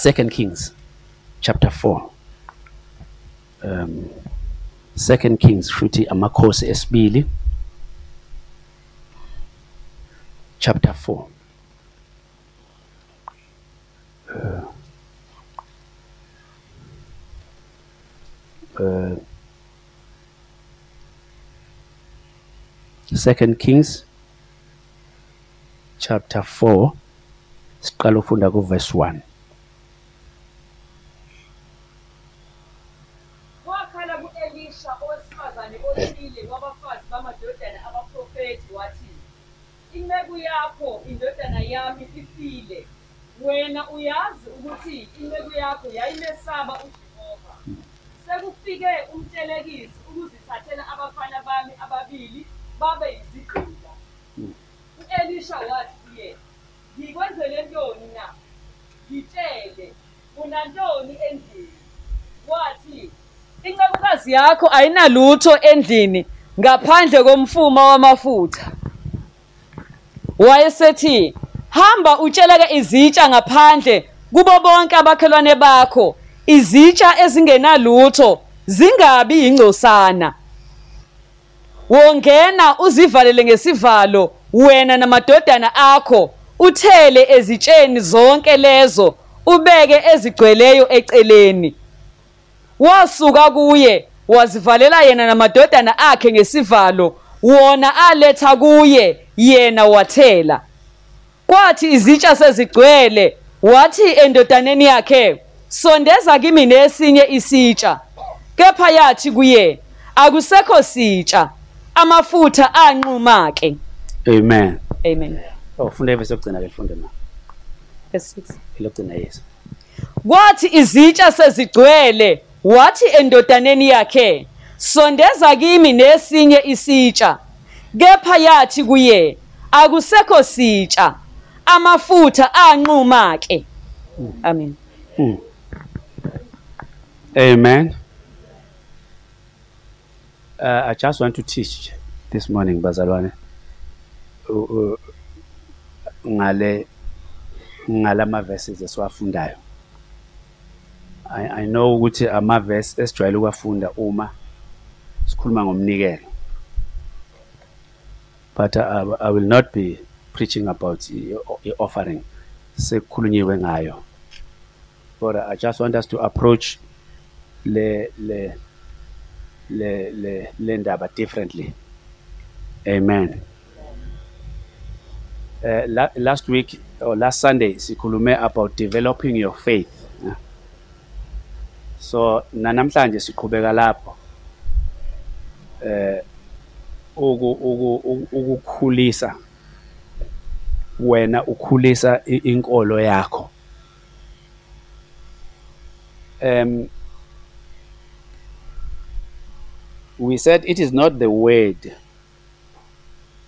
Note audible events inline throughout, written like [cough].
Second Kings, chapter 4. Um, Second Kings, futhi amakhosi esibili, chapter 4. Uh, uh, Second Kings chapter 4 siqala ufunda ku verse 1 wathi inceku yakho indodana yami ifile wena uyazi ukuthi inceku yakho yayimesaba ujehova. Sekufike umtelekisi ukuzithathela abafana bami ababili babe yizigqila u-elisha wathi kuye ngikwenzele ntoni na? Ngitshele unantoni endlini? Wathi incekukazi yakho ayinalutho endlini. Ngaphandle komfuma wamafutha. Wayesethi hamba utsheleke izitsha ngaphandle kubo bonke abakhelwane bakho. Izitsha ezingenalutho zingabi ingcosana wongena uzivalele ngesivalo wena namadodana akho. Uthele ezitsheni zonke lezo ubeke ezigcweleyo eceleni. Wasuka kuye wazivalela yena namadodana akhe ngesivalo. Wona aletha kuye yena wathela. Kwathi izitsha sezigcwele wathi endodaneni yakhe sondeza kimi nesinye isitsha. Kepha yathi kuye akusekho sitsha. Amafutha anquma ke. Amen. Amen. Oh funda ivesi yokugcina ke lifunde ma verse 6 elokugcina yesu kwathi izitsha sezigcwele wathi endodaneni yakhe sondeza kimi nesinye isitsha kepha yathi kuye akusekho sitsha amafutha anquma ke amen Mm. Amen. Uh, I just want to teach this morning, bazalwane, u- u- ngale ngalama verses esiwafundayo. I, I know ukuthi ama verse esijwayele ukuwafunda uma sikhuluma ngomnikelo. But I, I will not be preaching about the the offering. Sekukhulunyiwe ngayo. but I just want us to approach le le le le le ndaba differently. Amen. Uh, la, last week or last Sunday sikhulume about developing your faith. So nanamhlanje siqhubeka lapho. Eh uku uku uku- ukukhulisa wena ukhulisa inkolo yakho. um, we said it is not the word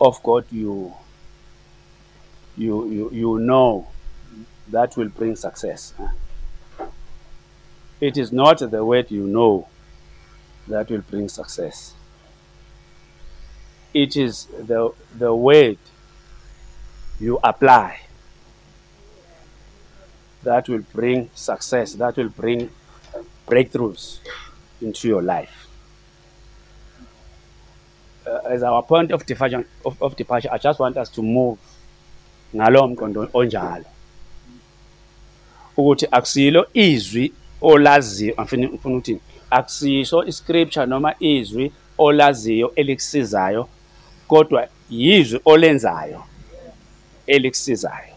of God you you you, you know that will bring success. It is not the word you know that will bring success. It is the the word you apply that will bring success, that will bring breakthroughs into your life. Uh, as our point of departure, of, of departure, I just want us to move ngalo mqondo onjalo. Ukuthi akusilo izwi olaziyo, ngifuna ngifuna ukuthi akusiso iscripture noma izwi olaziyo elikusizayo, kodwa yizwi olenzayo elikusizayo.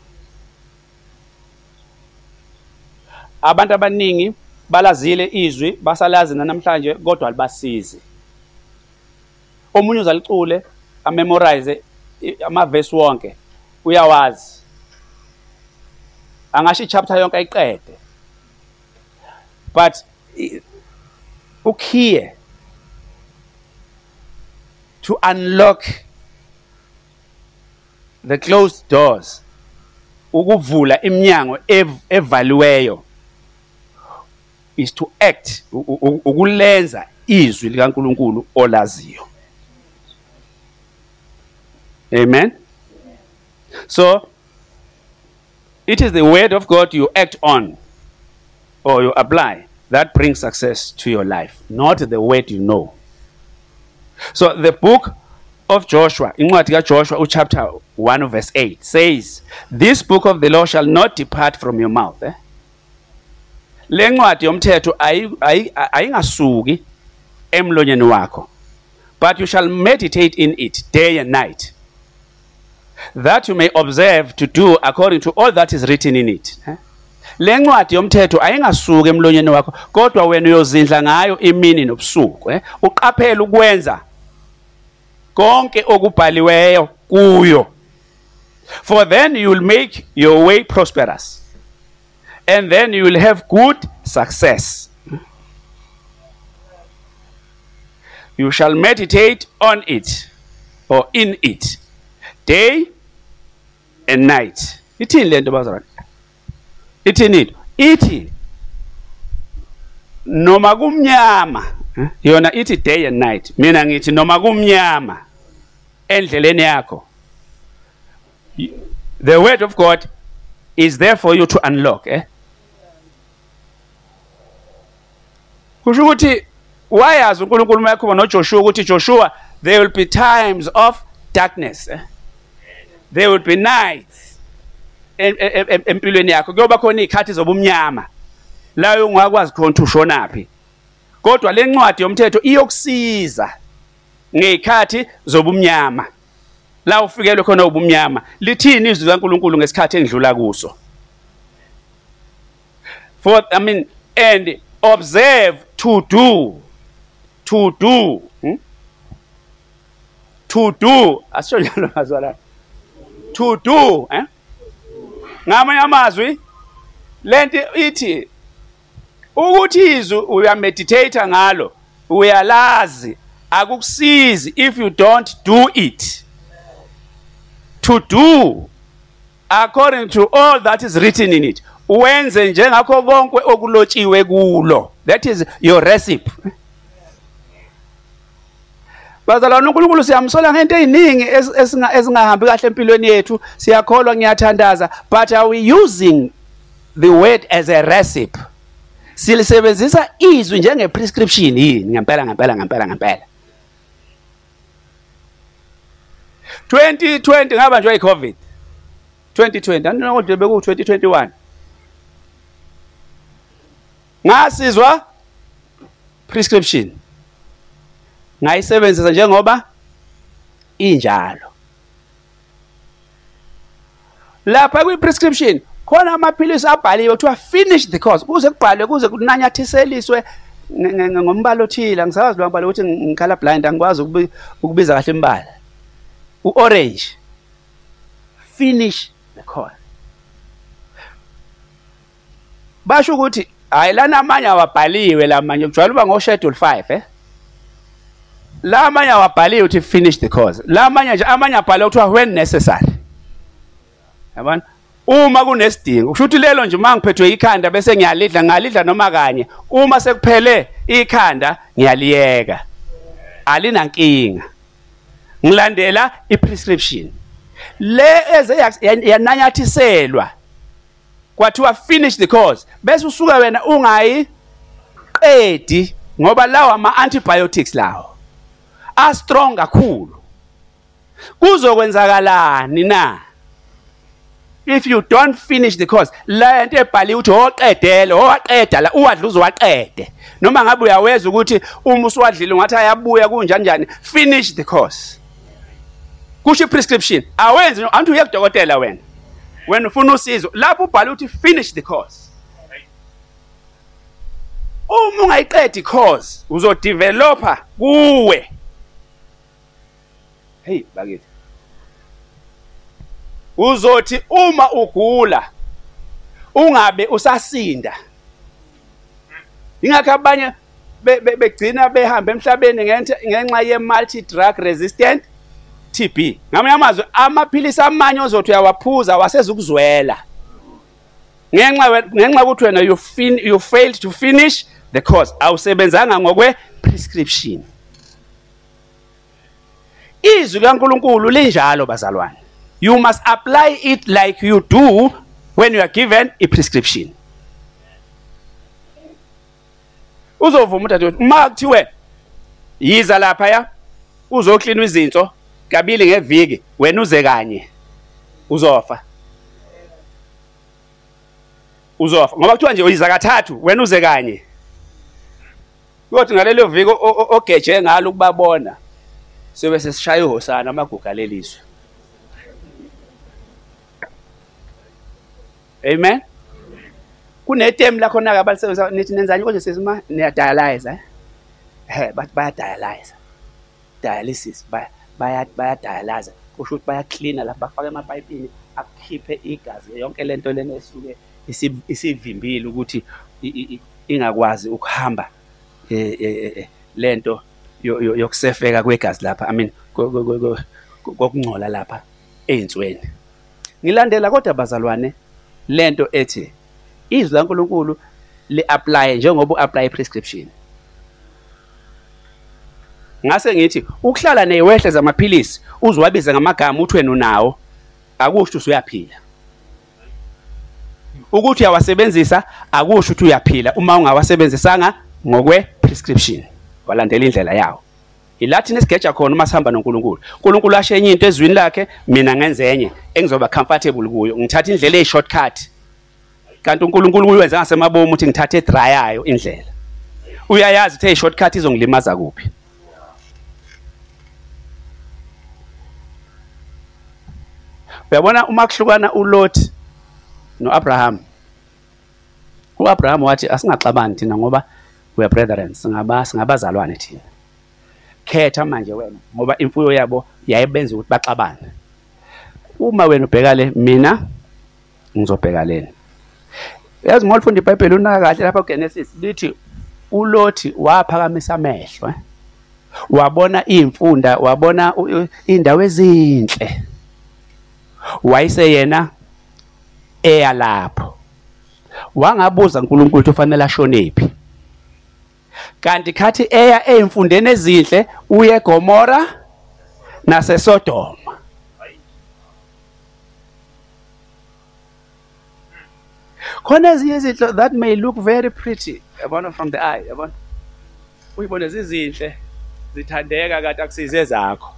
abantu abaningi balazile izwi basalazi namhlanje kodwa alibasizi. Omunye uzalicule amemorize amavesi wonke uyawazi. Angasho ichapter yonke ayiqede. But i- ukhiye to unlock the closed doors ukuvula iminyango ev- evaliweyo is to act ukulenza izwi likaNkuluNkulu olaziyo. Amen? So it is the word of God you act on. Or you apply that brings success to your life, not the word you know. So the book of Joshua, incwadi kaJoshua chapter 1 verse 8 says, "This book of the law shall not depart from your mouth." Eh? Le ncwadi yomthetho ayi- ayi- ayingasuki emlonyeni wakho, but you shall meditate in it day and night, that you may observe to do according to all that is written in it. Eh? Le ncwadi yomthetho ayingasuki emlonyeni wakho, kodwa wena uyozindla ngayo imini nobusuku, eh? Uqaphele ukwenza konke okubhaliweyo kuyo. For then you will make your way prosperous and then you will have good success. You shall meditate on it or in it day and night. Ithini lento bazalwane? Ithini into ithi noma kumnyama eh, yona ithi day and night. Mina ngithi noma kumnyama endleleni yakho the word of god is there for you to unlock eh? Kusho ukuthi wayazi uNkulunkulu mayekhuluma noJoshua ukuthi Joshua there will be times of darkness eh? there will be nights empilweni yakho kuyoba khona izikhathi zobumnyama. La ungakwazi khona ukuthi ushonaphi kodwa le ncwadi yomthetho iyokusiza ngezikhathi zobumnyama. La ufikelwe khona ubumnyama lithini izwi kaNkuluNkulu ngesikhathi engidlula kuso? For i mean and observe to do to do hmm? to do asisho njalo [laughs] mazwala. To do eh? Ngamanye amazwi lento ithi ukuthi izwi uyameditate ngalo uyalazi akukusizi if you don't do it. To do according to all that is written in it wenze njengakho konke okulotshiwe kulo. That is your recipe. Bazalwane uNkulunkulu siyamsola ngento eziningi ezi- ezinga- ezingahambi kahle empilweni yethu. Siyakholwa ngiyathandaza. But are we using the word as a recipe? Silisebenzisa izwi njenge prescription yini? Ngempela ngempela ngempela ngempela. 2020 ngabanjwa iCovid 2020 andinokuthi beku 2021 ngasizwa prescription. Ngayisebenzisa njengoba injalo. Lapha kwi prescription khona amaphilisi abhaliwe kuthiwa finish the course kuze kubhalwe kuze kunanyathiseliswe nge- nge- nge- ngombala othile. Angisawazi lo mbala ukuthi ngikhala blind angikwazi ukubi- ukubiza kahle imbala. U-orange. Finish the course. Basho ukuthi hayi lana amanye awabhaliwe lamanye kujwayele uba ngo-schedule 5 eh? La amanye awabhaliwe ukuthi finish the course. La amanye nje amanye abhaliwe kuthiwa when necessary. Yabona? Uma kunesidingo kusho ukuthi lelo nje uma ngiphethwe ikhanda bese ngiyalidla ngalidla noma kanye uma sekuphele ikhanda ngiyaliyeka. Alinankinga ngilandela i-prescription. Le eze yananyathiselwa kwathiwa finish the course bese usuka wena ungayiqedi ngoba lawo ama-antibiotics lawo. A-strong kakhulu. Kuzokwenzakalani na? If you don't finish the course la nto ebhaliwe ukuthi oqedele owaqeda la uwadla uzowaqede. Noma ngabe uyaweza ukuthi uma usuwadlile ungathi ayabuya kunjani njani finish the course. Kusho i-prescription awenzi anti uye kudokotela wena. Wena ufuna usizo lapho ubhale ukuthi finish the course. Uma ungayiqedi course uzodevelopa kuwe. Hey bakithi. Uzothi uma ugula ungabe usasinda. Ingakho abanye be- be- begcina behamba emhlabeni ngenxa ye-multi drug resistant TB ngamanye amazwi amaphilisi amanye ozothi uyawaphuza wasezukuzwela. Ngenxa we- ngenxa ukuthi wena you failed to finish the course awusebenzanga ngokwe prescription izwi kaNkuluNkulu linjalo bazalwane. You must apply it like you do when you are given a prescription. Uzovuma udade uma kuthiwe yiza lapha ya uzoklina izinto kabili ngeviki wena uze kanye. Uzofa. Uzofa. Ngoba kuthiwa nje uyiza kathathu wena uze kanye. Kodwa ngalelo viki ogeje ngalo ukubabona sobe sesishaya uhosana amaguga lelizwe amen. Kunetem la khona ke abalisebenzisa nithi nenzani konje sesima? Niyadialyze eh? Bathi bayadialyze dialysis baya bayadialyze kusho ukuthi bayaklina lapha bafaka emapayipini akukhiphe igazi yonke lento lena esuke isivimbile ukuthi ingakwazi ukuhamba eh, eh, eh, lento yokusefeka kwegazi lapha. I mean kokungcola lapha ezinsweni ngilandela kodwa bazalwane lento ethi izwi laNkulunkulu li-apply njengoba u-apply prescription ngase ngithi ukuhlala newehle zamaphilisi uzwabiza ngamagama uthi wena unawo akusho ukuthi uyaphila. Ukuthi uyawasebenzisa akusho ukuthi uyaphila uma ungawasebenzisanga ngokwe prescription walandela indlela yawo. Ilathi nesigeja khona uma sihamba noNkulunkulu. uNkulunkulu ashe enye into ezwini lakhe mina ngenze enye engizoba comfortable kuyo. Ngithatha indlela ey-shortcut kanti uNkulunkulu uyenza ngasemabomu ukuthi ngithathe edrayayo indlela. Uyayazi ukuthi hey-shortcut izongilimaza kuphi. Uyabona uma kuhlukana uLot noAbraham? uAbraham wathi asingaxabani thina ngoba we are brethren singaba singabazalwane thina. Khetha manje wena ngoba imfuyo yabo yayibenza ukuthi baxabane. Uma wena ubheka le mina ngizobheka lena. Yazi ngolifunda iBhayibheli unaka kahle lapha kuGenesis lithi uLothi waphakamisa amehlo eh? wabona imfunda wabona indawo ezinhle. Wayiseyena eya lapho. Wangabuza uNkulunkulu ukuthi ufanele ashonephi. Kanti khathi eya eyimfundeni ezinhle uye eGomora naseSodoma. Khona ezinye izinto that may look very pretty yabona from the eye yabona? Uyibone zizinhle zithandeka kade akusize zakho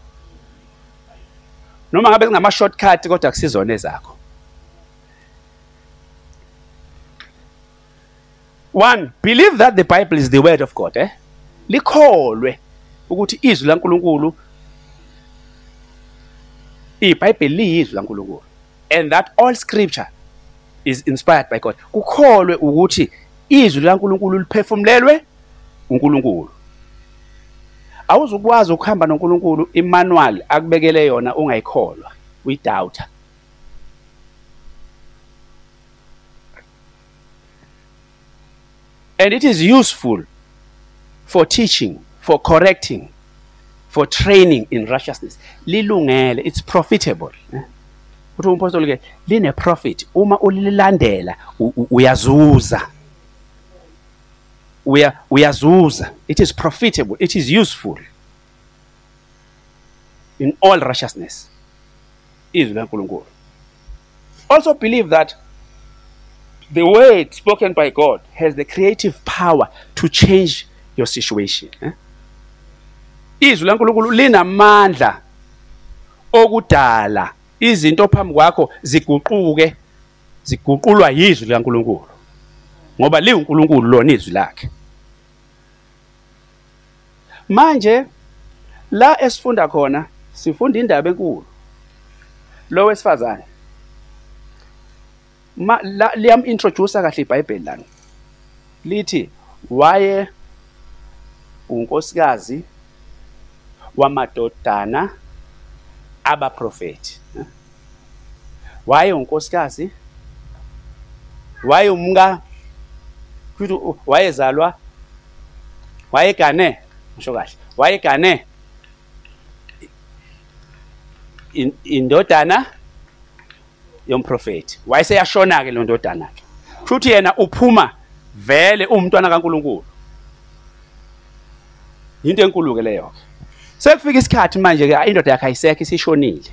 noma ngabe zingama shortcut kodwa akusizona ezakho. One believe that the bible is the word of god eh? Likholwe ukuthi izwi laNkuluNkulu iBhayibheli liyizwi laNkuluNkulu and that all scripture is inspired by God. Kukholwe ukuthi izwi laNkuluNkulu liphefumulelwe uNkulunkulu. Awuzukwazi ukuhamba noNkulunkulu imanual akubekele yona ungayikholwa uyidoubter And it is useful for teaching, for correcting, for training in righteousness. Lilungele, it's profitable. Uthi umpostoli ke line profit uma ulilandela uyazuza. Uya uyazuza. It is profitable, it is useful in all righteousness. Izwi laNkulunkulu. Also believe that the word spoken by God has the creative power to change your situation. Eh? Izwi laNkulunkulu linamandla okudala izinto phambi kwakho ziguquke ziguqulwa yizwi likaNkulunkulu ngoba liwuNkulunkulu lona izwi lakhe manje la esifunda khona sifunda indaba enkulu lo wesifazane liyam introduce kahle iBhayibheli lana lithi waye unkosikazi wamadodana abaprofeti waye unkosikazi waye umka kuthi wayezalwa wayegane ngisho kahle wayegane indodana yomprofeti wayeseyashona ke lo ndodana ke futhi yena uphuma vele umntwana kaNkuluNkulu. Into enkulu ke leyo sekufika isikhathi manje ke indoda yakhe ayisekho isishonile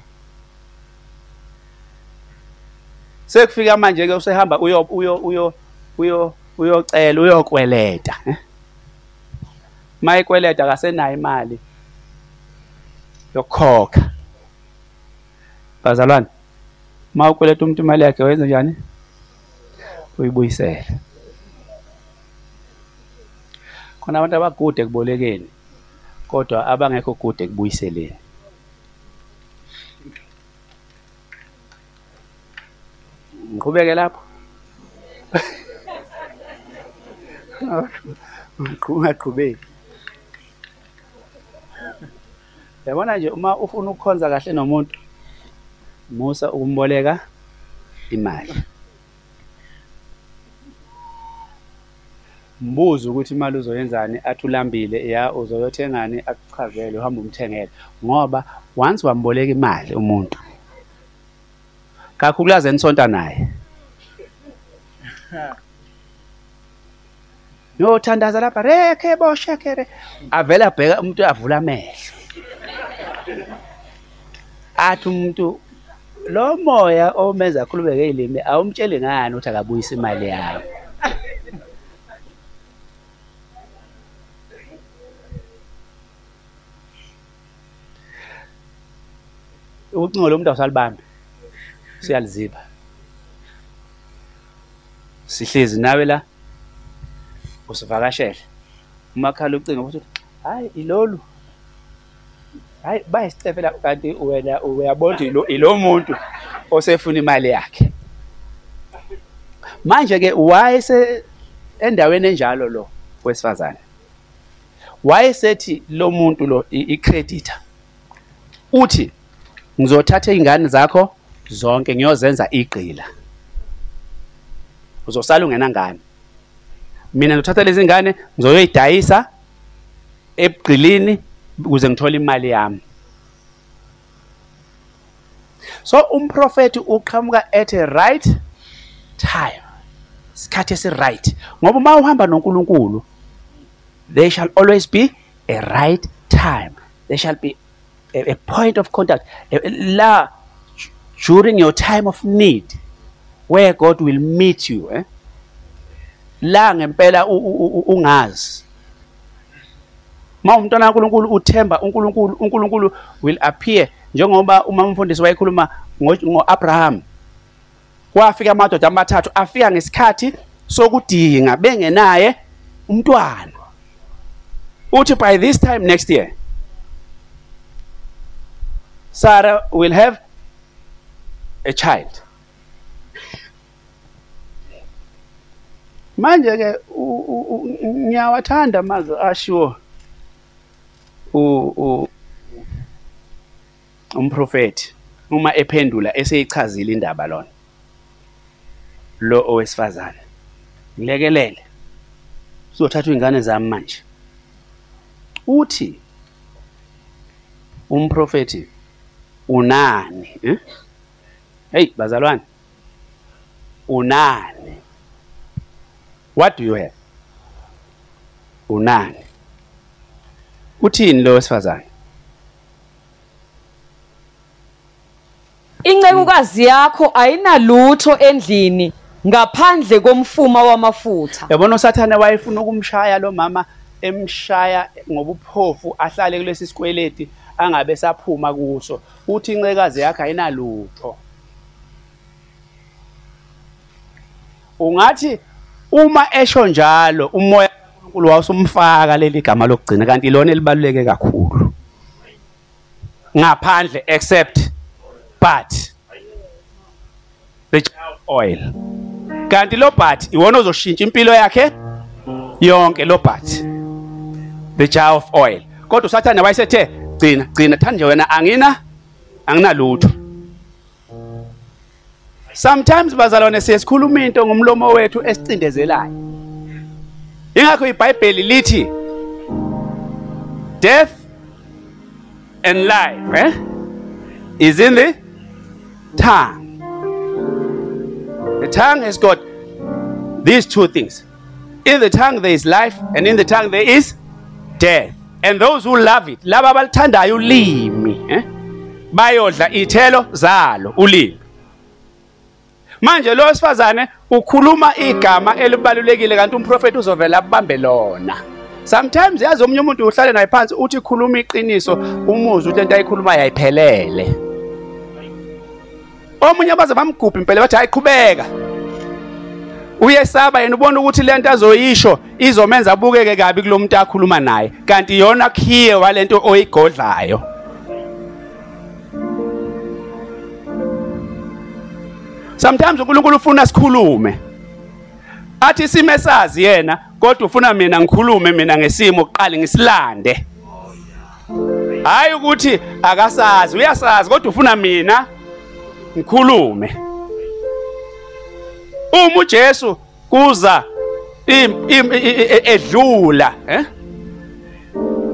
sekufika manje ke usehamba uyo uyo uyo uyo uyocela uyokweleta mayikweleta akasenayo imali yokukhokha. Bazalwane ma ukweleta umuntu imali yakhe wenza njani uyibuyisele khona abantu abagude ekubolekeni kodwa abangekho kude ekubuyiseleni ngiqhubeke lapho ungaqhubeki yabona nje uma ufuna ukukhonza kahle nomuntu musa ukumboleka imali. Mbuzo ukuthi imali uzoyenzani athi ulambile ya uzoyothengani akuchazele uhamba umthengele. Ngoba once wamboleka imali umuntu kakhulukazi enisonta naye. Yothandaza lapha rekhe boshekere avela abheka umuntu avula amehlo. Athi umuntu lo moya omenza akhulumeke ilimi awumtsheli ngani ukuthi akabuyisa imali yawo? Ucingo lomuntu awusalibambi. Siyaliziba. Sihlezi nawe la usivakashele. Umakhala ucingo futhi hayi ilolu. Hayi bayisicefe la kanti wena uyabona ukuthi ilo- ilo muntu osefuna imali yakhe. Manje ke wayese endaweni enjalo lo wesifazane wayesethi lo muntu lo i- i-creditor uthi ngizothatha izingane zakho zonke ngiyozenza igqila. Uzosala ungenangane mina ngizothatha lezi ngane ngizoyoyidayisa ebugqilini ukuze ngithole imali yami. So umprofeti uqhamuka at a right time isikhathi esi-right ngoba uma uhamba nonkulunkulu there shall always be a right time. There shall be a, a point of contact a- la during your time of need where god will meet you eh? la ngempela u- u- u- ungazi. Ma umntwana kaNkuluNkulu uthemba uNkulunkulu uNkulunkulu will appear. Njengoba uma umfundisi wayekhuluma ngo- ngo-Abraham kwafika amadoda amathathu afika ngesikhathi sokudinga bengenaye umntwana. Uthi by this time next year Sarah will have a child. Manje ke ngiyawathanda amazwi ashiwo. U- u- umprofeti uma ephendula eseyichazile indaba lona lo owesifazane ngilekelele sizothatha ingane zami manje. Uthi umprofeti unani eh? hey bazalwane unani. What do you have? Unani. Uthini lo wesifazane? Incekukazi yakho ayinalutho endlini ngaphandle komfuma wamafutha. Yabona usathane wayefuna ukumshaya lo mama emshaya ngobuphofu ahlale kulesi sikweleti angabe saphuma kuso. Uthi incekazi yakhe ayinalutho. Ungathi uma esho njalo umoya kaNkulunkulu wawusumfaka leli gama lokugcina kanti lona elibaluleke kakhulu. Ngaphandle except but the oil. Kanti lo but iwona ozoshintsha impilo yakhe? Yonke lo but the jar of oil. Kodwa usathane wayesethe gcina gcina thanda nje wena angina anginalutho. Sometimes bazalwane siyesikhuluma into ngomlomo wethu esicindezelayo. Ingakho ibhayibheli lithi death and life eh, is in the tongue. The tongue has got these two things. In the tongue there is life and in the tongue there is death. And those who love it laba abalithandayo ulimi eh? bayodla ithelo zalo ulimi. Manje lo wesifazane ukhuluma igama elibalulekile kanti umprofeti uzovela abambe lona. Sometimes yazi omunye umuntu uhlale naye phansi uthi khuluma iqiniso umuzwe ukuthi lento ayikhulumayo ayiphelele. Omunye abaze bamgubha impela bathi hayi qhubeka. Uyesaba yena ubona ukuthi lento azoyisho izomenza abukeke kabi kulomuntu akhuluma naye kanti yona khiye walento oyigodlayo. Sometimes uNkulunkulu ufuna sikhulume. Athi sime sazi yena kodwa ufuna mina ngikhulume mina ngesimo kuqale ngisilande. Hayi ukuthi akasazi uyasazi kodwa ufuna mina ngikhulume. Uma uJesu kuza edlula eh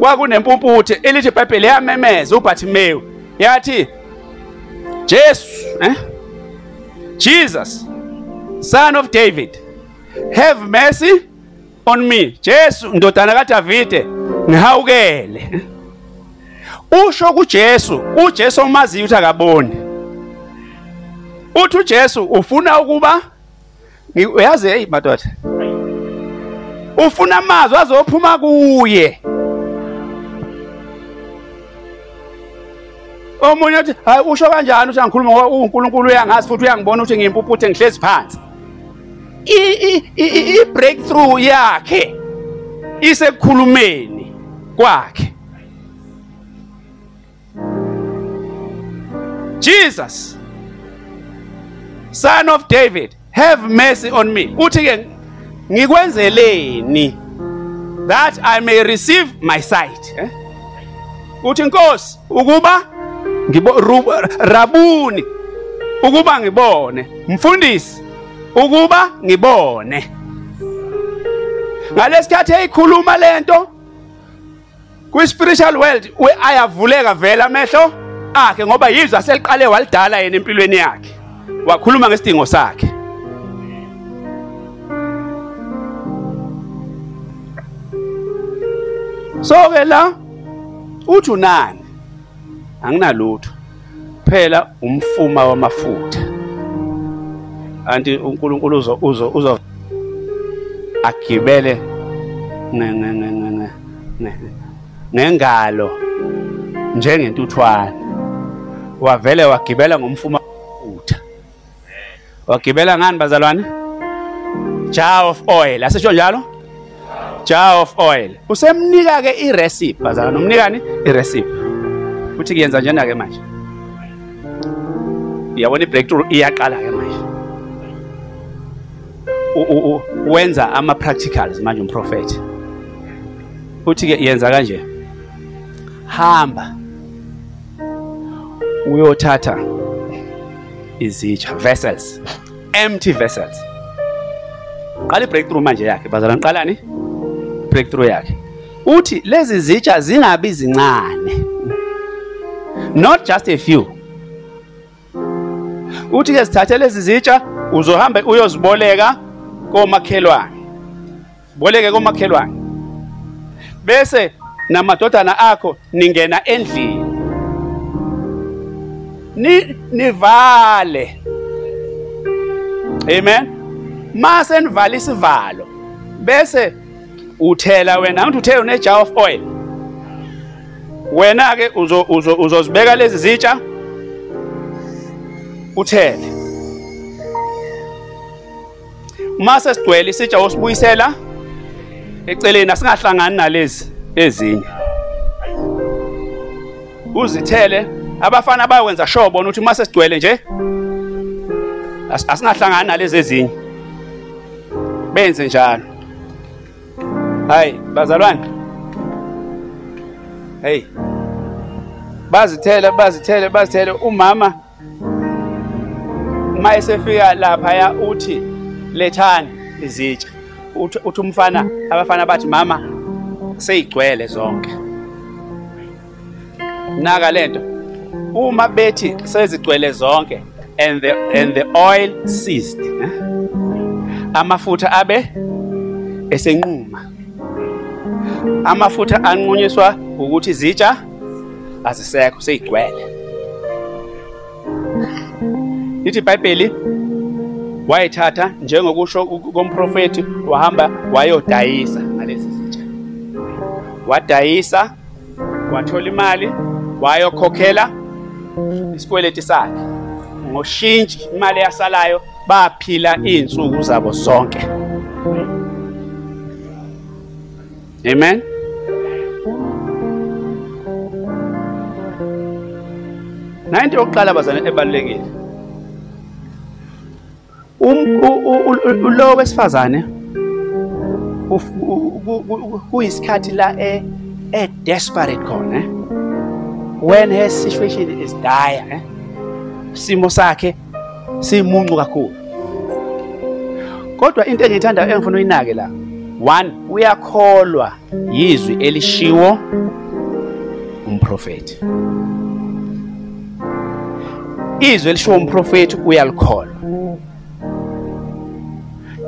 kwakunempumputhe elithi iBhayibheli yamemeza uBartimeyu yathi Jesu eh Jesus son of David have mercy on me. Jesu ndodana kaDavide ngihawukele. Usho kuJesu uJesu omaziyo ukuthi akaboni. Uthi uJesu ufuna ukuba uyazi hey madoda ufuna amazwi azophuma kuye. Omunye uthi hayi usho kanjani uthi angikhuluma ngoba uNkulunkulu uyangazi futhi uyangibona ukuthi ngiyimpuphuthe ngihlezi phansi? I breakthrough yakhe isekukhulumeni kwakhe. Jesus son of David have mercy on me. Uthi ke ngikwenzeleni that I may receive my sight. Eh? uthi inkosi ukuba rabuni. Ukuba ngibone. Mfundisi ukuba ngibone. Ngalesikhathi eyikhuluma lento kwi spiritual world ayavuleka vela amehlo akhe ngoba yizwe aseliqale walidala yena empilweni yakhe. Wakhuluma ngesidingo sakhe. So ke la uthi unani? Anginalutho. Phela umfuma wamafutha. Anti uNkulunkulu uzo uzo uzo agibele ngengalo njengentuthwane. Wavele wagibela ngomfuma wamafutha. Wagibela ngani bazalwane? Jar of oil asisho njalo? Jar of oil. Usemnika ke irecipe bazalwane umnikani irecipe. uthi kuyenza njena ke manje? Iyabona ibreakthrough iyaqala ke manje? Wenza ama practicals manje umprofeti uthi ke yenza kanje? Hamba uyothatha izitsha vessels empty vessels. Qala ibreakthrough manje yakhe bazalwane qalani breakthrough yakhe. Uthi lezi zitsha zingabi zincane. Not just a few. Uthi ke sithathe lezi zitsha uzohamba uyoziboleka komakhelwane. Boleke komakhelwane. Bese namadodana akho ningena endlini. Ni nivale. Amen. Mase nivala isivalo bese uthela wena ngithi uthe une jar of oil. Wena ke uzo uzozibeka lezi zitsha? Uthele. Mase sigcwele isitsha osibuyisela eceleni asingahlangani nalezi ezinye. Uzithele. Abafana bayenza sure bona ukuthi mase sigcwele nje asingahlangani nalezi ezinye. Benze njalo. Hayi bazalwane. Hey bazithele bazithele bazithele umama. Uma esefika lapha ya uthi lethani izitsha. Uthi umfana abafana bathi mama seyigcwele zonke. Naka lento uma bethi sezigcwele zonke and the and the oil ceased eh? amafutha abe esenquma. Amafutha anqunyiswa ukuthi izitsha azisekho seyigcwele. Lithi iBhayibheli wayithatha njengokusho komprofeti wahamba wayodayisa ngalezi zitsha wadayisa wathola imali wayokhokhela isikweleti sakhe. Ngoshintshi imali yasalayo baphila izinsuku zabo zonke. Amen? Nayinto yokuqala bazane ebalulekile Um- lo wesifazane kuyisikhathi la e e khona eh? when her situation is dire eh? simo sakhe simuncu kakhulu kodwa into engiyithanda engifuna uyinake la one uyakholwa yizwi elishiwo umprofeti izwi elishiwo umprofeti uyalikholwa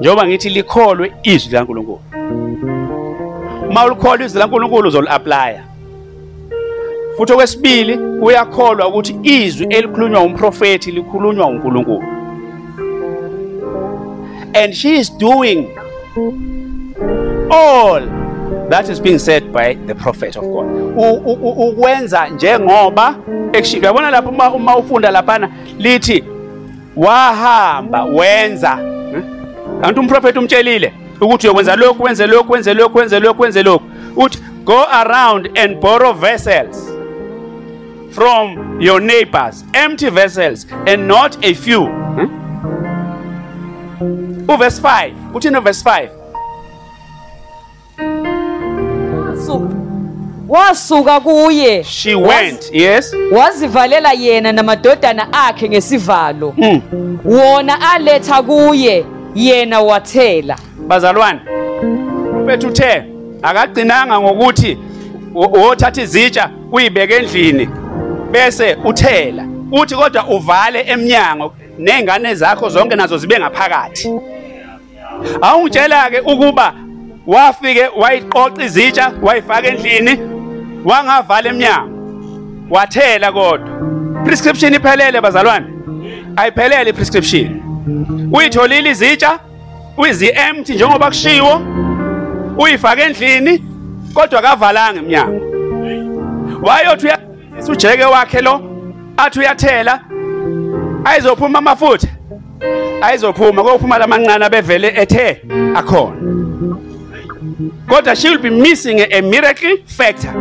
njengoba ngithi likholwe izwi likaNkuluNkulu. Uma ulikholwa izwi likaNkuluNkulu uzoli-aplya futhi okwesibili uyakholwa ukuthi izwi elikhulunywa umprofeti likhulunywa uNkulunkulu. And she is doing all that is being said by the prophet of God. Ukwenza njengoba ekushiwo uyabona lapho uma, uma ufunda laphana lithi wahamba wenza. Kanti umprofeti umtshelile ukuthi uyokwenza lokhu wenze lokhu wenze lokhu wenze lokhu wenze lokhu. Uthi go around and borrow vessels from your neighbors empty vessels and not a few. Hmm? uverse 5 uthini uverse 5 Su- wasuka kuye. She went yes. Wazivalela yena namadodana akhe ngesivalo. Mm. wona aletha kuye yena wathela. Bazalwane mfethu uthe akagcinanga ngokuthi wo- wothatha izitsha uyibeke endlini bese uthela. Uthi kodwa uvale emnyango nezingane zakho zonke nazo zibe ngaphakathi. Awungitshela ke ukuba wafike wayiqoqa izitsha wayifaka endlini wangavala emnyango. Wathela kodwa. Prescription iphelele bazalwane? Ayiphelele iprescription. Uyitholile izitsha uyizi-empty njengoba kushiwo uyifake endlini kodwa kavalanga emnyango. Wayothi uyasebenzisa ujeke wakhe lo athi uyathela ayizophuma amafutha. Ayizophuma kophuma lamancane abevele ethe akhona. Kodwa she will be missing a, a miracle factor.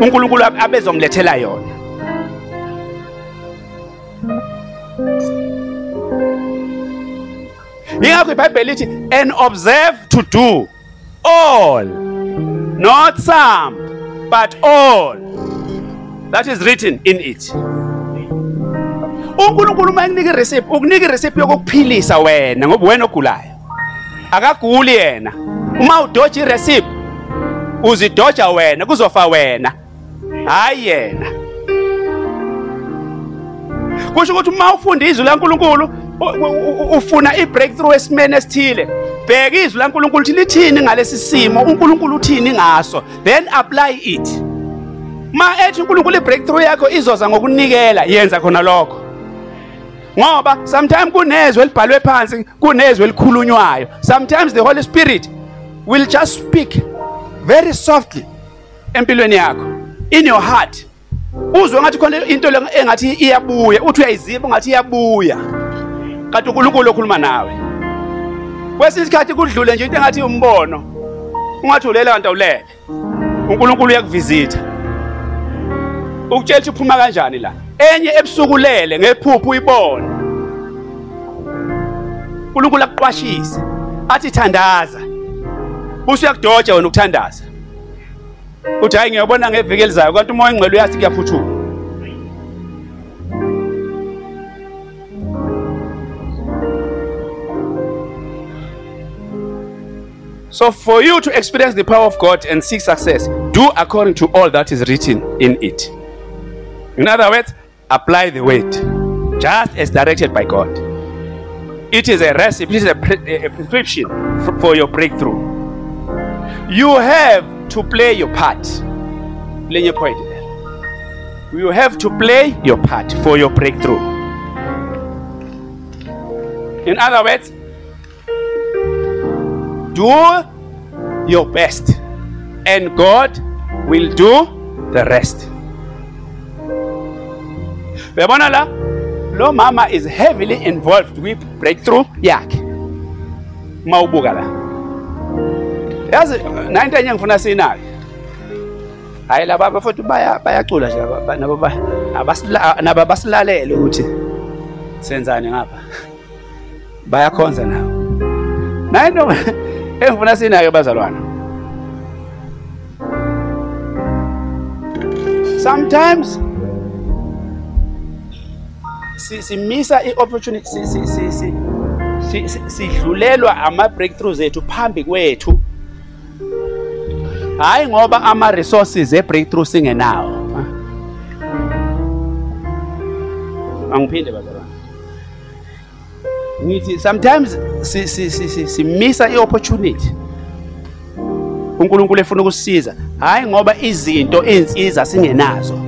Unkulunkulu abezomlethela yona. Yingakho ibhayibheli lithi and observe to do all not some but all that is written in it. Unkulunkulu uma ekunika iresiphi ukunika iresiphi yokukuphilisa wena ngoba wena ogulayo akaguli yena. Uma udoja iresiphi uzidoja wena kuzofa wena. Hayi yena. Kusho ukuthi uma ufunda izwi laNkuluNkulu ufuna i-breakthrough esimene esithile bheka izwi laNkuluNkulu ukuthi lithini ngalesi simo uNkulunkulu uthini ngaso then apply it. Ma ethi uNkulunkulu i-breakthrough yakho izoza ngokunikela yenza khona lokho. Ngoba sometimes kunezwi elibhalwe phansi kunezwi elikhulunywayo. Sometimes the holy spirit will just speak very softly. Empilweni yakho in your heart uzwe ngathi khona into engathi iyabuya uthi uyayiziba ngathi iyabuya. Kanti uNkulunkulu okhuluma nawe kwesinye isikhathi kudlule nje into engathi umbono ungathi ulele kanti awulele. uNkulunkulu uyakuvizitha. Ukutshela ukuthi uphuma kanjani la? Enye ebusuku lele ngephupho uyibone. uNkulunkulu akuqwashise athi thandaza. Buse uyakudoja wena ukuthandaza uthi hayi ngiyabona ngeviki elizayo kanti umoya engcwele uyathi kuyaphuthuma So for you to experience the power of God and seek success, do according to all that is written in it. In other words, apply the word just as directed by God. It is a recipe, it is a, pre- a prescription for your breakthrough. You have to play your part. Play your part. You have to play your part for your breakthrough. In other words, do your best and God will do the rest. Uyabona la? Lo mama is heavily involved with breakthrough yakhe. Mawubuka la. Yazi nanto enye ngifuna sinayo. Hayi laba baya bayacula nje nabo nabo basilalele ukuthi senzani ngapha. Bayakhonza nawo. Nayo into engifuna sinayo bazalwana. Sometimes si simisa i-opportunity si si si si si- si- sidlulelwa ama breakthroughs ethu phambi kwethu hayi ngoba ama resources e breakthrough singenawo angiphinde bazalwane ngithi sometimes si si si si- simisa i-opportunity. uNkulunkulu efuna ukusisiza. Hayi ngoba izinto insiza singenazo.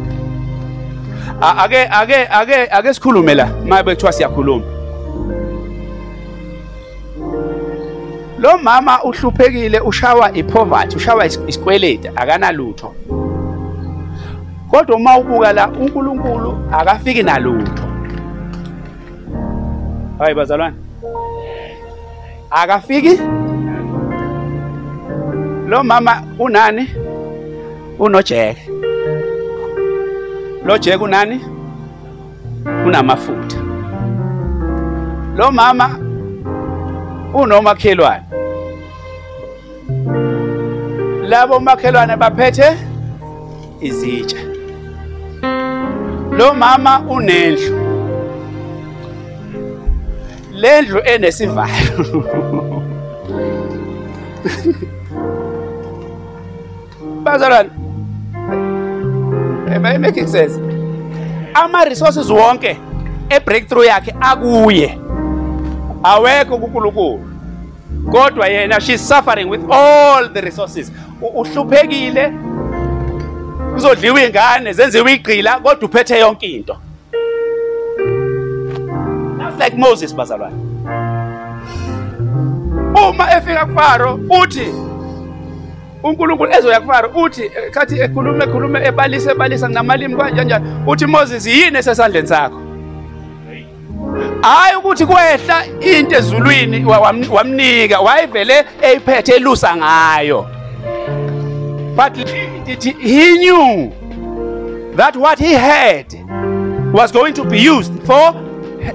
Ake ake ake ake sikhulume la mabe kuthiwa siyakhuluma. Lo mama uhluphekile ushawa ipoverty ushawa is- isikweleti akanalutho. Kodwa uma ubuka la uNkulunkulu akafiki nalutho. Hayi bazalwane. Akafiki? Lo mama unani? Unojeke. Lo jeke unani? Unamafutha. Lo mama unomakhelwane. Labo makhelwane baphethe izitsha. Lo mama unendlu. Lendlu enesivalo. [laughs] Bazalwane am I making sense? Ama resources wonke e breakthrough yakhe akuye. Awekho kuNkulunkulu. Kodwa yena she's suffering with all the resources. U- uhluphekile. Kuzodliwa ingane zenziwe igqila kodwa uphethe yonke into. That's like Moses bazalwane. Uma efika kuFaro uthi uNkulunkulu ezoya kuFaro uthi eh, kathi ekhulume ekhulume ebalisa ebalisa namalimi kanjani uthi Moses yini esesandleni sakho? Hayi ukuthi kwehla into ezulwini wa- wam- wamnika wayevele eyiphethe elusa ngayo. But he knew that what he had was going to be used for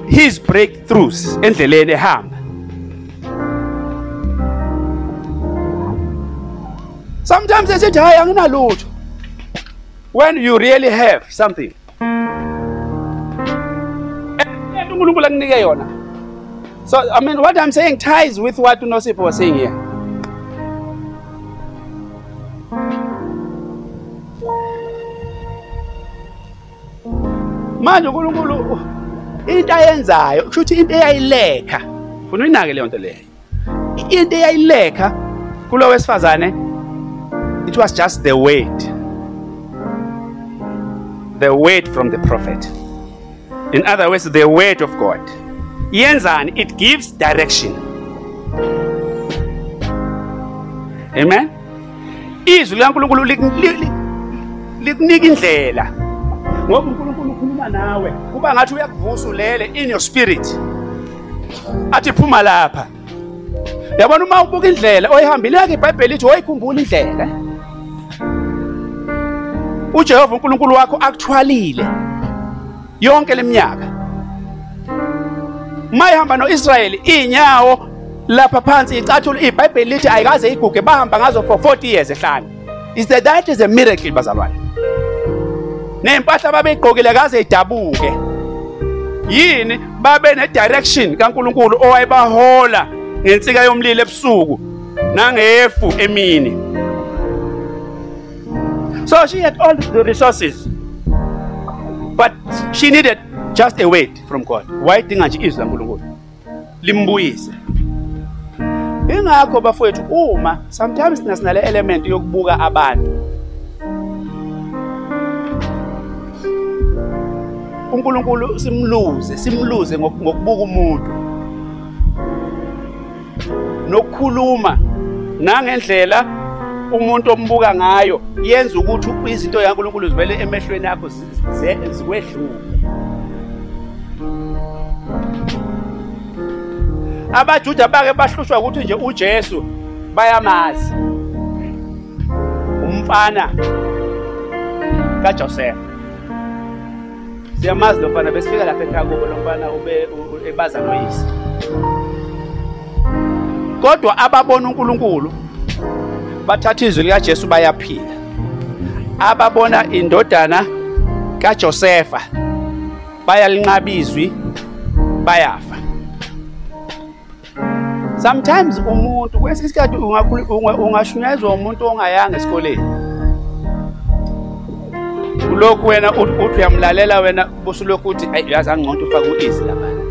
his breakthroughs endleleni ehamba. Sometimes esithi hayi anginalutho. When you really have something uNkulunkulu akunike yona. So i mean what i'm saying ties with what unosipho was saying here. Manje uNkulunkulu into ayenzayo kusho ukuthi into eyayilekha. Ufuna uyinake leyo nto leyo. Into eyayilekha kulo wesifazane it was just the word. The word from the prophet. In other words the word of god. Yenzani it gives direction. Amen? Izwi likaNkulunkulu lik- li- li- likunika indlela. Ngoba uNkulunkulu ukhuluma nawe kuba ngathi uyakuvusa ulele in your spirit. Athi phuma lapha. Yabona uma ubuka indlela oyihambile yakhe iBhayibheli lithi oyikhumbula indlela. uJehova uNkulunkulu wakho akuthwalile yonke leminyaka mayihamba noIsrayeli inyawo lapha phansi icathulo iBhayibheli lithi ayikaze iguge bahamba ngazo for 40 years ehlane is that that is a miracle bazalwane. Nempahla babeyigqokile kaze idabuke yini? Babe ne direction kaNkuluNkulu owayebahola ngensika yomlilo ebusuku nangefu emini. So she had all the resources. But she needed just a word from God. Wayidinga nje izwi laNkulunkulu limbuyise. Ingakho bafowethu uma sometimes sina sinale element yokubuka abantu uNkulunkulu simluze simluze ngok- ngokubuka umuntu nokukhuluma nangendlela umuntu ombuka ngayo yenza ukuthi izinto yaNkulunkulu zivele emehlweni akho zi- zi- zikwedlule abajuda bake bahlushwa ukuthi nje uJesu bayamazi. Umfana kaJoseph. Siyamazi lo mfana besifika lapha ekhaya kubo lo mfana ube ebaza noyise. Kodwa ababona uNkulunkulu bathatha izwi likaJesu bayaphila. Ababona indodana kaJosefa bayalinqaba izwi bayafa. Sometimes umuntu kwesinye isikhathi ungakhulu- unga- ungashunyezwa umuntu ongayanga esikoleni. Ulokhu wena uthi uthi uyamlalela wena busulokhu uthi ayi yazi angcono ufake u-easy laphana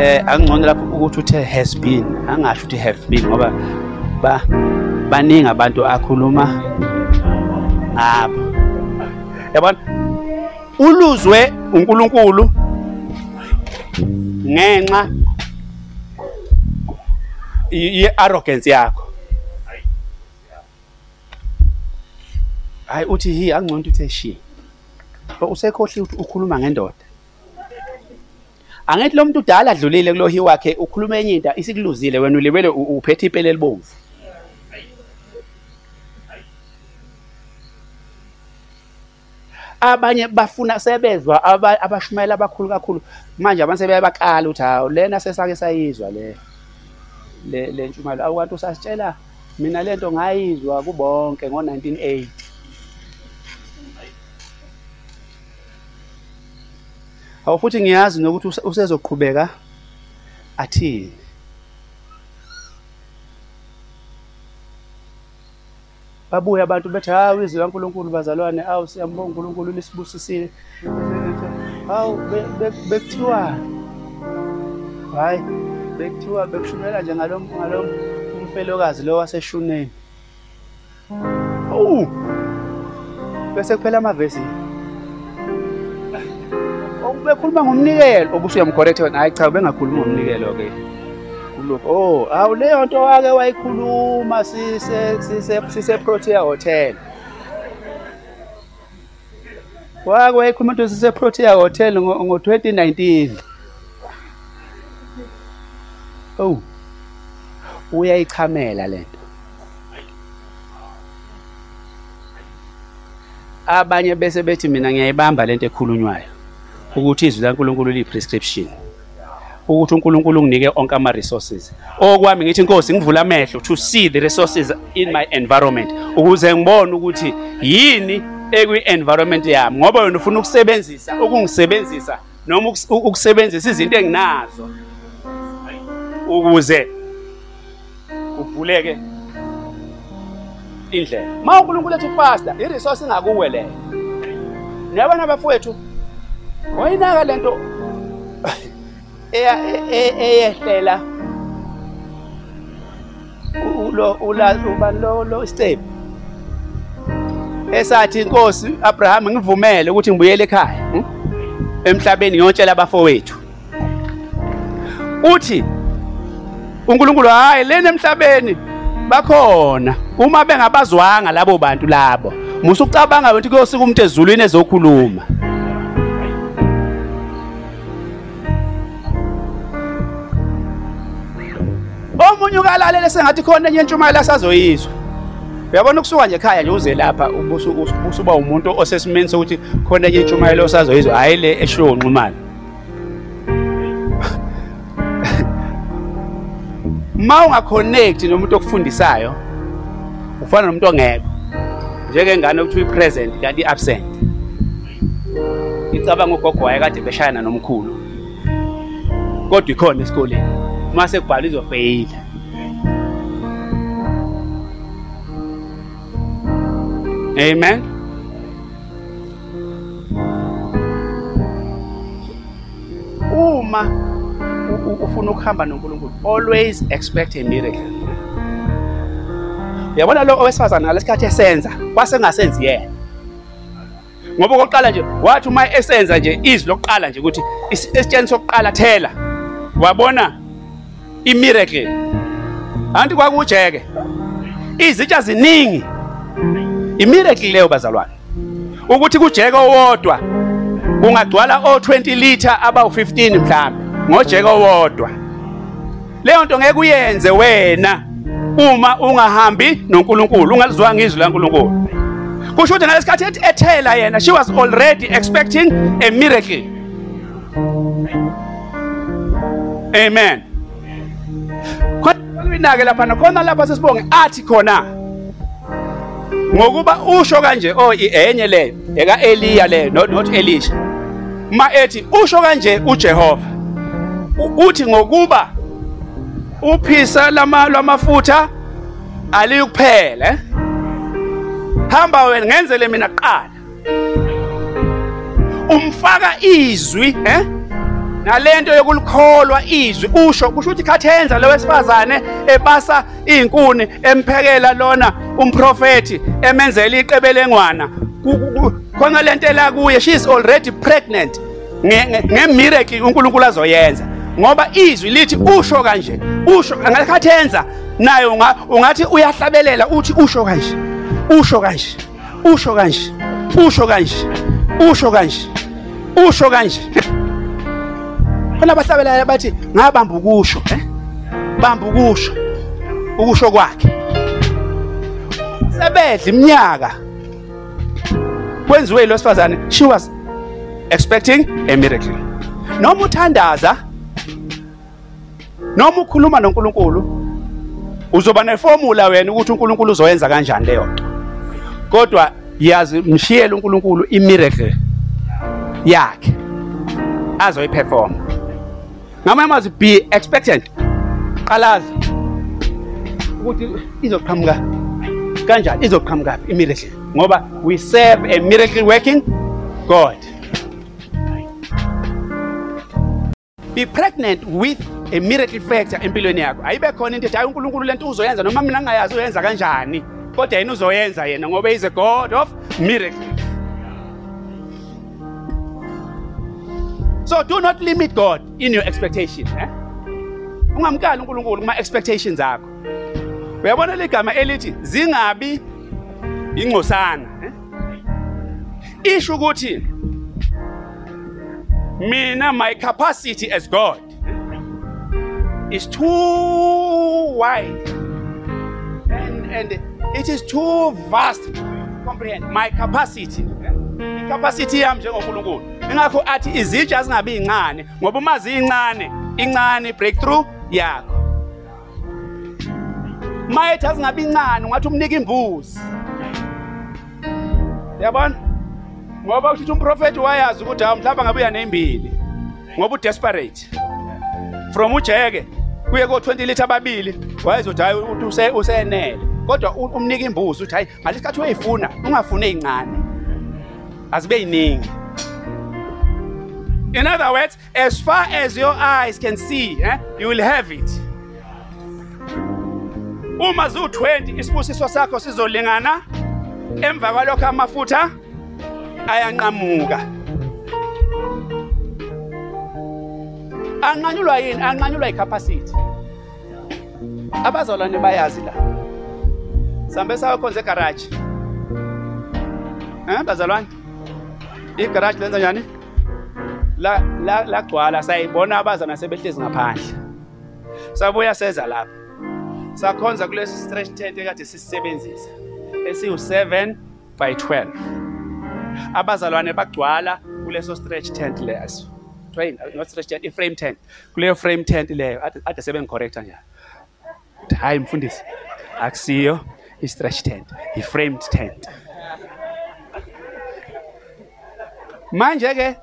eh angcono lapho ukuthi uthe has been. Angasho ukuthi have been ngoba ba baningi abantu akhuluma ngabo. Yabona? Uluzwe uNkulunkulu ngenxa ye-arrogance yakho. Hayi uthi hi angcono uthe shi usekhohli ukuthi ukhuluma ngendoda. Angithi lo muntu udala adlulile kulo hi wakhe ukhuluma enye into isikuluzile wena ulibele uphethe ipele elibomvu abanye bafuna sebezwa aba- abashumayela abakhulu kakhulu. Manje abantu sebeyabakala ukuthi hawu lena sesake sayizwa le le ntshumayelo. Awu usasitshela mina lento ngayizwa kubonke ngo-1980 awu futhi ngiyazi nokuthi use- usezoqhubeka athini. Babuye abantu bethi hawu izwi kaNkulunkulu bazalwane awu siyambonga uNkulunkulu lisibusisile hawu be- be- bekuthiwa hayi bekuthiwa bekushumayela nje ngalo ngalo umfelokazi lo waseshuneni. Oh bese kuphela amavesi. Bekhuluma ngomnikelo. Obusuyamcorrect wena. Hayi cha bengakhuluma ngomnikelo ke kulokho oh awu leyo nto wake wayikhuluma sise sise sise Protea Hotel. Wake wayikhuluma nto sise Protea Hotel ngo 2019 oh uyayichamela lento abanye bese bethi mina ngiyayibamba lento ekhulunywayo. Ukuthi izwi laNkulunkulu liyi-prescription. Ukuthi uNkulunkulu unginike onke ama-resources. Okwami ngithi inkosi ngivula amehlo to see the resources in my environment. Ukuze ngibone ukuthi yini ekwi-environment yami ngoba wena ufuna ukusebenzisa ukungisebenzisa noma ukus- ukusebenzisa izinto enginazo. Ukuze kuvuleke indlela. Ma uNkulunkulu ethi fasta i-resource ingakuwe leyo niyabona bafowethu? Wayinaka lento eya- e- e- eyehlela. Ulo ula uba lo lo step. Esathi inkosi Abraham ngivumele ukuthi ngibuyele ekhaya hm? emhlabeni ngiyotshela abafowethu uthi uNkulunkulu hayi lena emhlabeni bakhona. Uma bengabazwanga labo bantu labo musucabanga ukuthi kuyosika umuntu ezulwini ezokhuluma. Omunye ukalalela sengathi khona enye intshumayelo asazoyizwa. Uyabona ukusuka nje ekhaya nje uze lapha usuba umuntu osesimeni sokuthi khona enye intshumayelo osazoyizwa hhayi le eshiwo unxumalo ma ungaconnect nomuntu okufundisayo ufana nomuntu ongekho njengengane ukuthi uyi-present kanti i-absent. Icabanga ugogo wayekade beshayana nomkhulu kodwa ikhona esikoleni. Uma sekubhala izofeyila amen. Uma u- u- ufuna ukuhamba nonkulunkulu always expect a miracle. Uyabona lo owesifazane ngalesikhathi esenza? Wasengasenzi yena ngoba okokuqala nje wathi uma esenza nje izwi lokuqala nje ukuthi is- esitsheni sokuqala thela wabona? Imiracle anti kwakujeke izitsha ziningi. Imiracle leyo bazalwane. Ukuthi kujeke owodwa kungagcwala o20 liter abawu15 mhlambe. Ngojeke owodwa. Leyo nto ngeke uyenze wena uma ungahambi noNkulunkulu ungalizwanga izwi laNkulunkulu. Kusho ukuthi ngalesikhathi ethela yena she was already expecting a miracle. Amen. Khona inake lapha khona lapha sesibonge athi khona ngokuba usho kanje oh enye leyo eka Eliya leyo not not Elisha ma ethi usho kanje uJehova. Uthi ngokuba uphisa lama lwamafutha alikuphela eh hamba wena ngenzele mina kuqala umfaka izwi eh? Nalento yokulikholwa izwi usho kusho ukuthi khathenza lo wesifazane ebasa izinkuni emphekela lona umprofeti emenzela iqebelengwana khona lento la kuye she is already pregnant ngemiracle uNkulunkulu azoyenza. Ngoba izwi lithi usho kanje usho angakhathenza nayo ungathi uyahlabelela uthi usho kanje usho kanje usho kanje usho kanje usho kanje usho kanje. Khona abahlabelayo bathi ngabamba ukusho eh bamba ukusho ukusho kwakhe. Sebedla iminyaka. Kwenziwe lo sifazane she was expecting a miracle. Noma uthandaza noma ukhuluma noNkulunkulu uzoba neformula wena ukuthi uNkulunkulu uzoyenza kanjani leyo nto. Kodwa yazi mshiyele uNkulunkulu imiracle yakhe azoyiperform ngamanye amazwi be expectant. Qalazi ukuthi izoqhamuka kanjani izoqhamuka imiracle ngoba we serve a miracle working God. Be pregnant with a miracle factor empilweni yakho ayibe khona into ethi hayi uNkulunkulu lento uzoyenza noma mina ngingayazi uyenza kanjani? Kodwa yena uzoyenza yena ngoba is a God of miracles. So do not limit God in your expectation, eh? Ungamkali uNkulunkulu kuma expectations akho. Uyabona ligama elithi zingabi ingcosana, eh? Isho ukuthi mina my capacity as God is too wide and and it is too vast to comprehend my capacity eh? capacity yami njengoNkulunkulu ingakho athi izitsha zingabi incane ngoba uma ziyincane incane breakthrough yakho. Mayethi azingabi incane ungathi umnika imbuzi. Yabona ngoba ushithi umprofeti wayazi ukuthi hawu mhlawumbe ngabuya nezimbili ngoba udesperate. From ujeke kuye ko20 litha ababili wayezothi hayi uthi usenele. Kodwa umnika imbuzi uthi hayi ngalesikhathi uyifuna ungafune ezincane azibe yiningi. In other words, as far as your eyes can see, eh, you will have it. Uma zu20 isibusiso sakho sizolingana emva kwalokho amafutha ayanqamuka. Anqanyulwa yini? Anqanyulwa icapacity. Abazalwane bayazi la. Sambe sakhonza egarage. Eh bazalwane? Igarage lenza njani? La la lagcwala sayibona abazana sebehlezi ngaphandle. Sabuya seza lapha. Sakhonza kulesi stretch tent ekade sisebenzisa esiyu7 by 12 abazalwane bagcwala kuleso stretch tent leso. Train not stretch tent i-frame tent. Kuleyo frame tent leyo ade sebengicorrecta njalo. Hayi mfundisi akusiyo i-stretch tent i-framed tent. Manje ke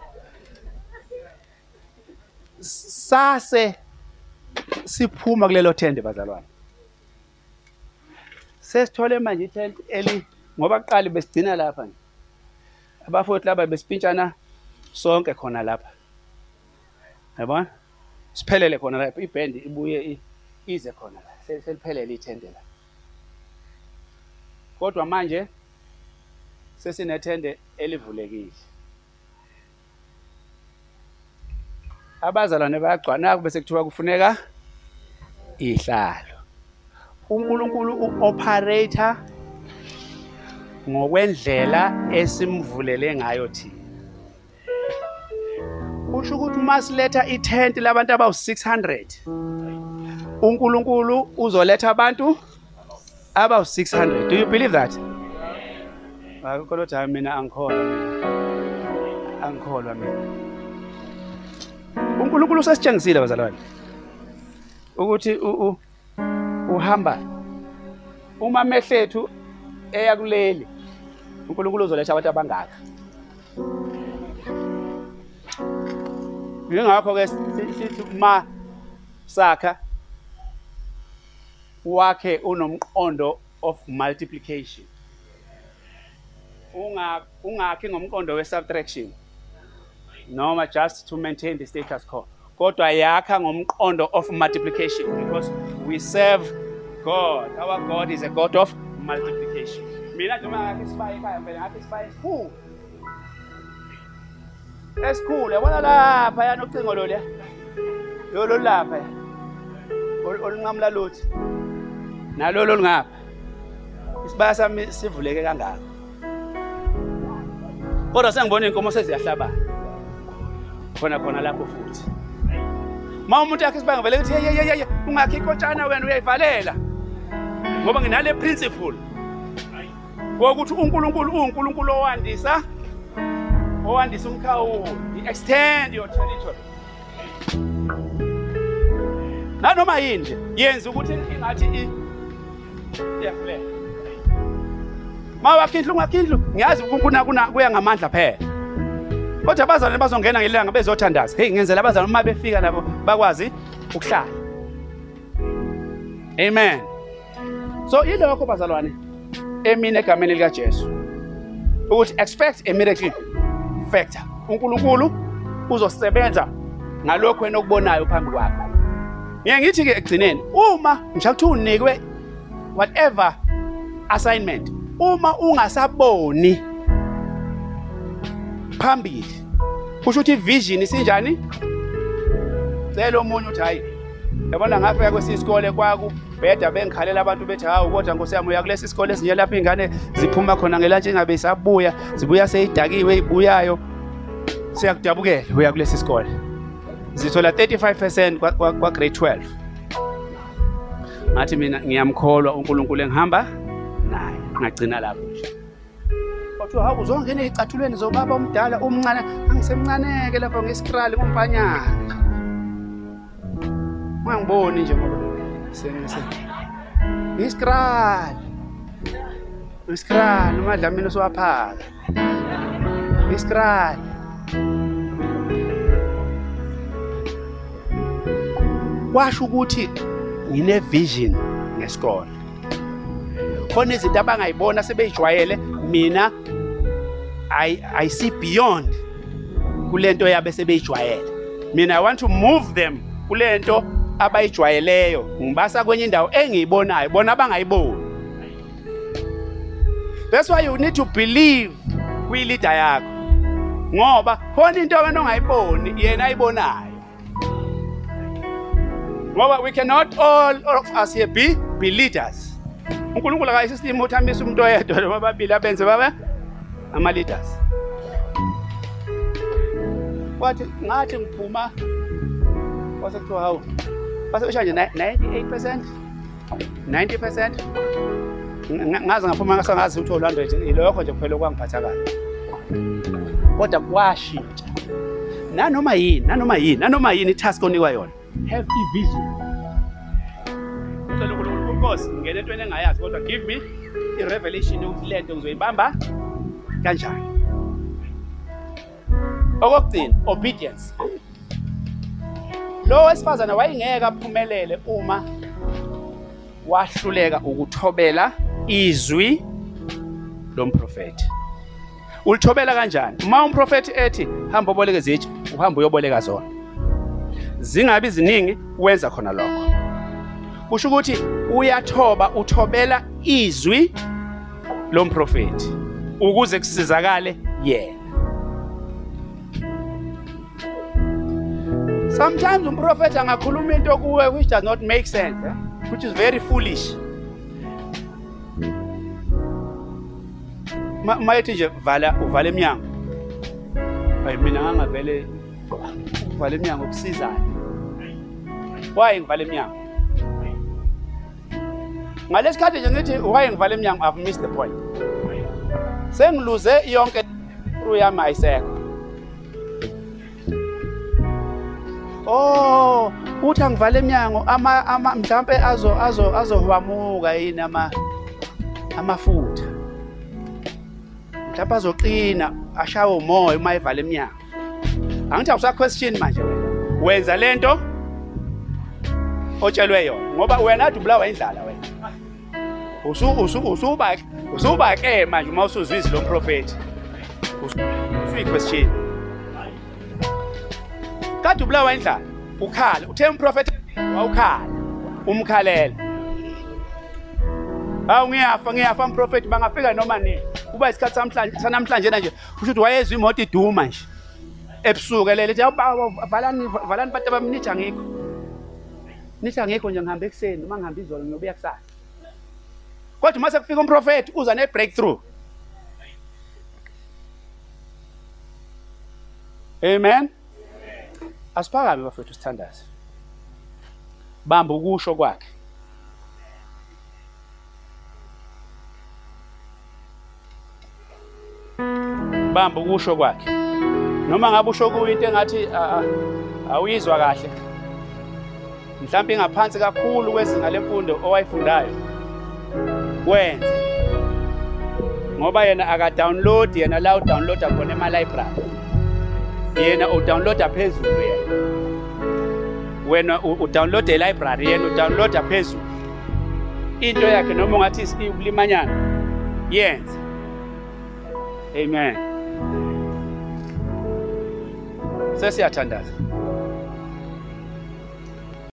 sase siphuma kulelo tende bazalwane. Sesithole manje itent eli ngoba kuqala besigcina lapha nje. Abafowethu laba besipintshana sonke khona lapha. Yabona? Siphelele khona lapha iband ibuye ize khona la seliphelele ithende la. Kodwa manje sesinethende elivulekile. Abazalwane bayagcwana bese kuthiwa kufuneka ihlalo. uNkulunkulu uoperator ngokwendlela esimvulele ngayo thina. Kusho ukuthi uma siletha i-tent labantu abawu-600 uNkulunkulu uzoletha abantu abawu-600 do you believe that? Akukho lo hayi mina angikholwa mina. Angikholwa mina. uNkulunkulu usesitshengisile bazalwane ukuthi u- uhamba uma mehlethu eya kuleli uNkulunkulu uzoletha abantu abangaka Yingakho ke sithi ma sakha wakhe unomqondo of multiplication. Unga ungakhi ngomqondo we subtraction. Noma just to maintain the status quo. Kodwa yakha ngomqondo of multiplication because we serve God. Our God is a God of multiplication. Mina noma ngakhe isibaye ekhaya phela ngakhe isibaye esikhulu. esikhulu yabona lapha yana ucingo lo le yolo lapha ol- olunqamula luthi nalolo lungapha isibaya sami sivuleke kangaka kodwa sengibona inkomo seziyahlabana khona khona lapho futhi. Ma umuntu yakhe isibaya ngivele ukuthi ye ye ye ungakhi ikotshana wena uyayivalela. Ngoba nginale principle wokuthi uNkulunkulu uNkulunkulu owandisa owandisa umkhawulo. I-extend your territory. Nanoma yini yenza ukuthi ingathi iyafulela ma wakhe indlu ungakhi indlu ngiyazi kuna kuna kuya ngamandla phela. Kodwa abazalwane bazongena ngelanga bezothandaza. Hey ngenzela abazalwane uma befika nabo bakwazi ukuhlala. Amen. So yilokho bazalwane emini egameni likajesu. Ukuthi expect a miracle factor. uNkulunkulu uzosebenza ngalokho wena okubonayo phambi kwakho. Ngeke ngithi ke egcineni uma ngisho ukuthi unikwe whatever assignment uma ungasaboni phambili. Kusho ukuthi vision isinjani? Cela omunye uthi hayi yabona ngafika kwesisikole kwaku bheda bengikhalela abantu bethi hawu kodwa nkosi yami uya kulesi sikole esinye lapho ingane ziphuma khona ngelantshi ingabe isabuya zibuya seyidakiwe eyibuyayo siyakudabukela uya kulesi sikole. Zithola 35% kwa, kwa, kwa grade 12 ngathi mina ngiyamkholwa uNkulunkulu engihamba naye. Ngagcina lapho nje. Kodwa hawu uzongena ezicathulweni zobaba omdala umncane angisemncaneke lapho ngesikral ngumfanyana Ungangiboni nje ngoba sengise Iskral Iskral umadlamini usiwaphaka Iskral Kwasho ukuthi ngine vision ngesikole. Khona izinto abangayibona sebeyijwayele mina i i see beyond kulento yabe sebeyijwayele. Mina i want to move them kulento abayijwayeleyo. Ngibasa kwenye indawo engiyibonayo bona abangayiboni that's why you need to believe kwi-leader yakho. Ngoba khona into wena ongayiboni yena ayibonayo. Ngoba we cannot all, all of us here be, be leaders unkulunkulu akayisisimo uthambisa umuntu oyedwa noma babili abenze babe ama-leaders. Kwathi ngathi ngiphuma kwase kuthiwa hawu base besho nje 98 percent 90 percent. Ngaze ngaphuma ngasangazi ukuthi 100 ilokho nje kuphela okwangiphatha kahle kodwa kwashintsha. Nanoma yini nanoma yini nanoma yini itask onikwa yona? Have i-vision ucela unkulunkulu unkosi ngene entweni engayazi kodwa give me i-revelation yokuthi le nto ngizoyibamba. Kanjani? Okokugcina obedience. Lo wesifazane wayengeke aphumelele uma wahluleka ukuthobela izwi lomprofeti ulithobela kanjani? Uma umprofeti ethi hamba uboleke zitsha uhamba uyoboleka zona. Zingabi ziningi wenza khona lokho. Kusho ukuthi uyathoba uthobela izwi lomprofeti ukuze kusizakale yena sometimes umprofethi angakhuluma into kuwe which does not make sense eh? which is very foolish. Mayethi nje vala uvale eminyango ayi mina ngangavele uvala eminyango kusizayo waye ngivala eminyango ngalesikhathi nje ngithi waye ngivala eminyango i've missed the point. Sengiluze yonke through yami ayisekho Oh, uthi angivale eminyango ama ama mhlambe azo azo azohwamuka yini ama amafutha. Mhlawumbe azoqina ashawe umoya uma evala eminyango. Angithi awusa question manje wena. Wenza lento otshelwe yona ngoba wena athi ubulawa indlala wena. Usu usu usuba usuba ke manje uma usuzwisa lo prophet. Usuyi question. Kade ubulawa indlala ukhala uthe umprofeti wawukhala umkhalela Hawu ngiyafa ngiyafa umprofeti bangafika noma nini kuba isikhathi sanamhlanje nje kusho ukuthi wayezwa imoto iduma nje ebusuku elele ethi "Hawu, valani valani bantu abamnitha ngikho nitha ngikho nje ngihambe ekuseni uma ngihambe izolo ngiyobuya kusasa kodwa uma sekufika umprofeti uza ne breakthrough Amen Asiphakame bafethu sithandaze. Bamba ukusho kwakhe. Bamba ukusho kwakhe. Noma ngabe usho kuyinto engathi a- a- awuyizwa kahle. Mhlawumbe ingaphansi kakhulu kwezinga lemfundo owayifundayo. Wenze. Ngoba yena aka download yena la u download khona ema library. yena udownloada phezulu yena. Wena u- udownload e-library yena udownloada phezulu. Into yakhe noma ungathi ubulimanyana yenze amen. Sesiyathandaza.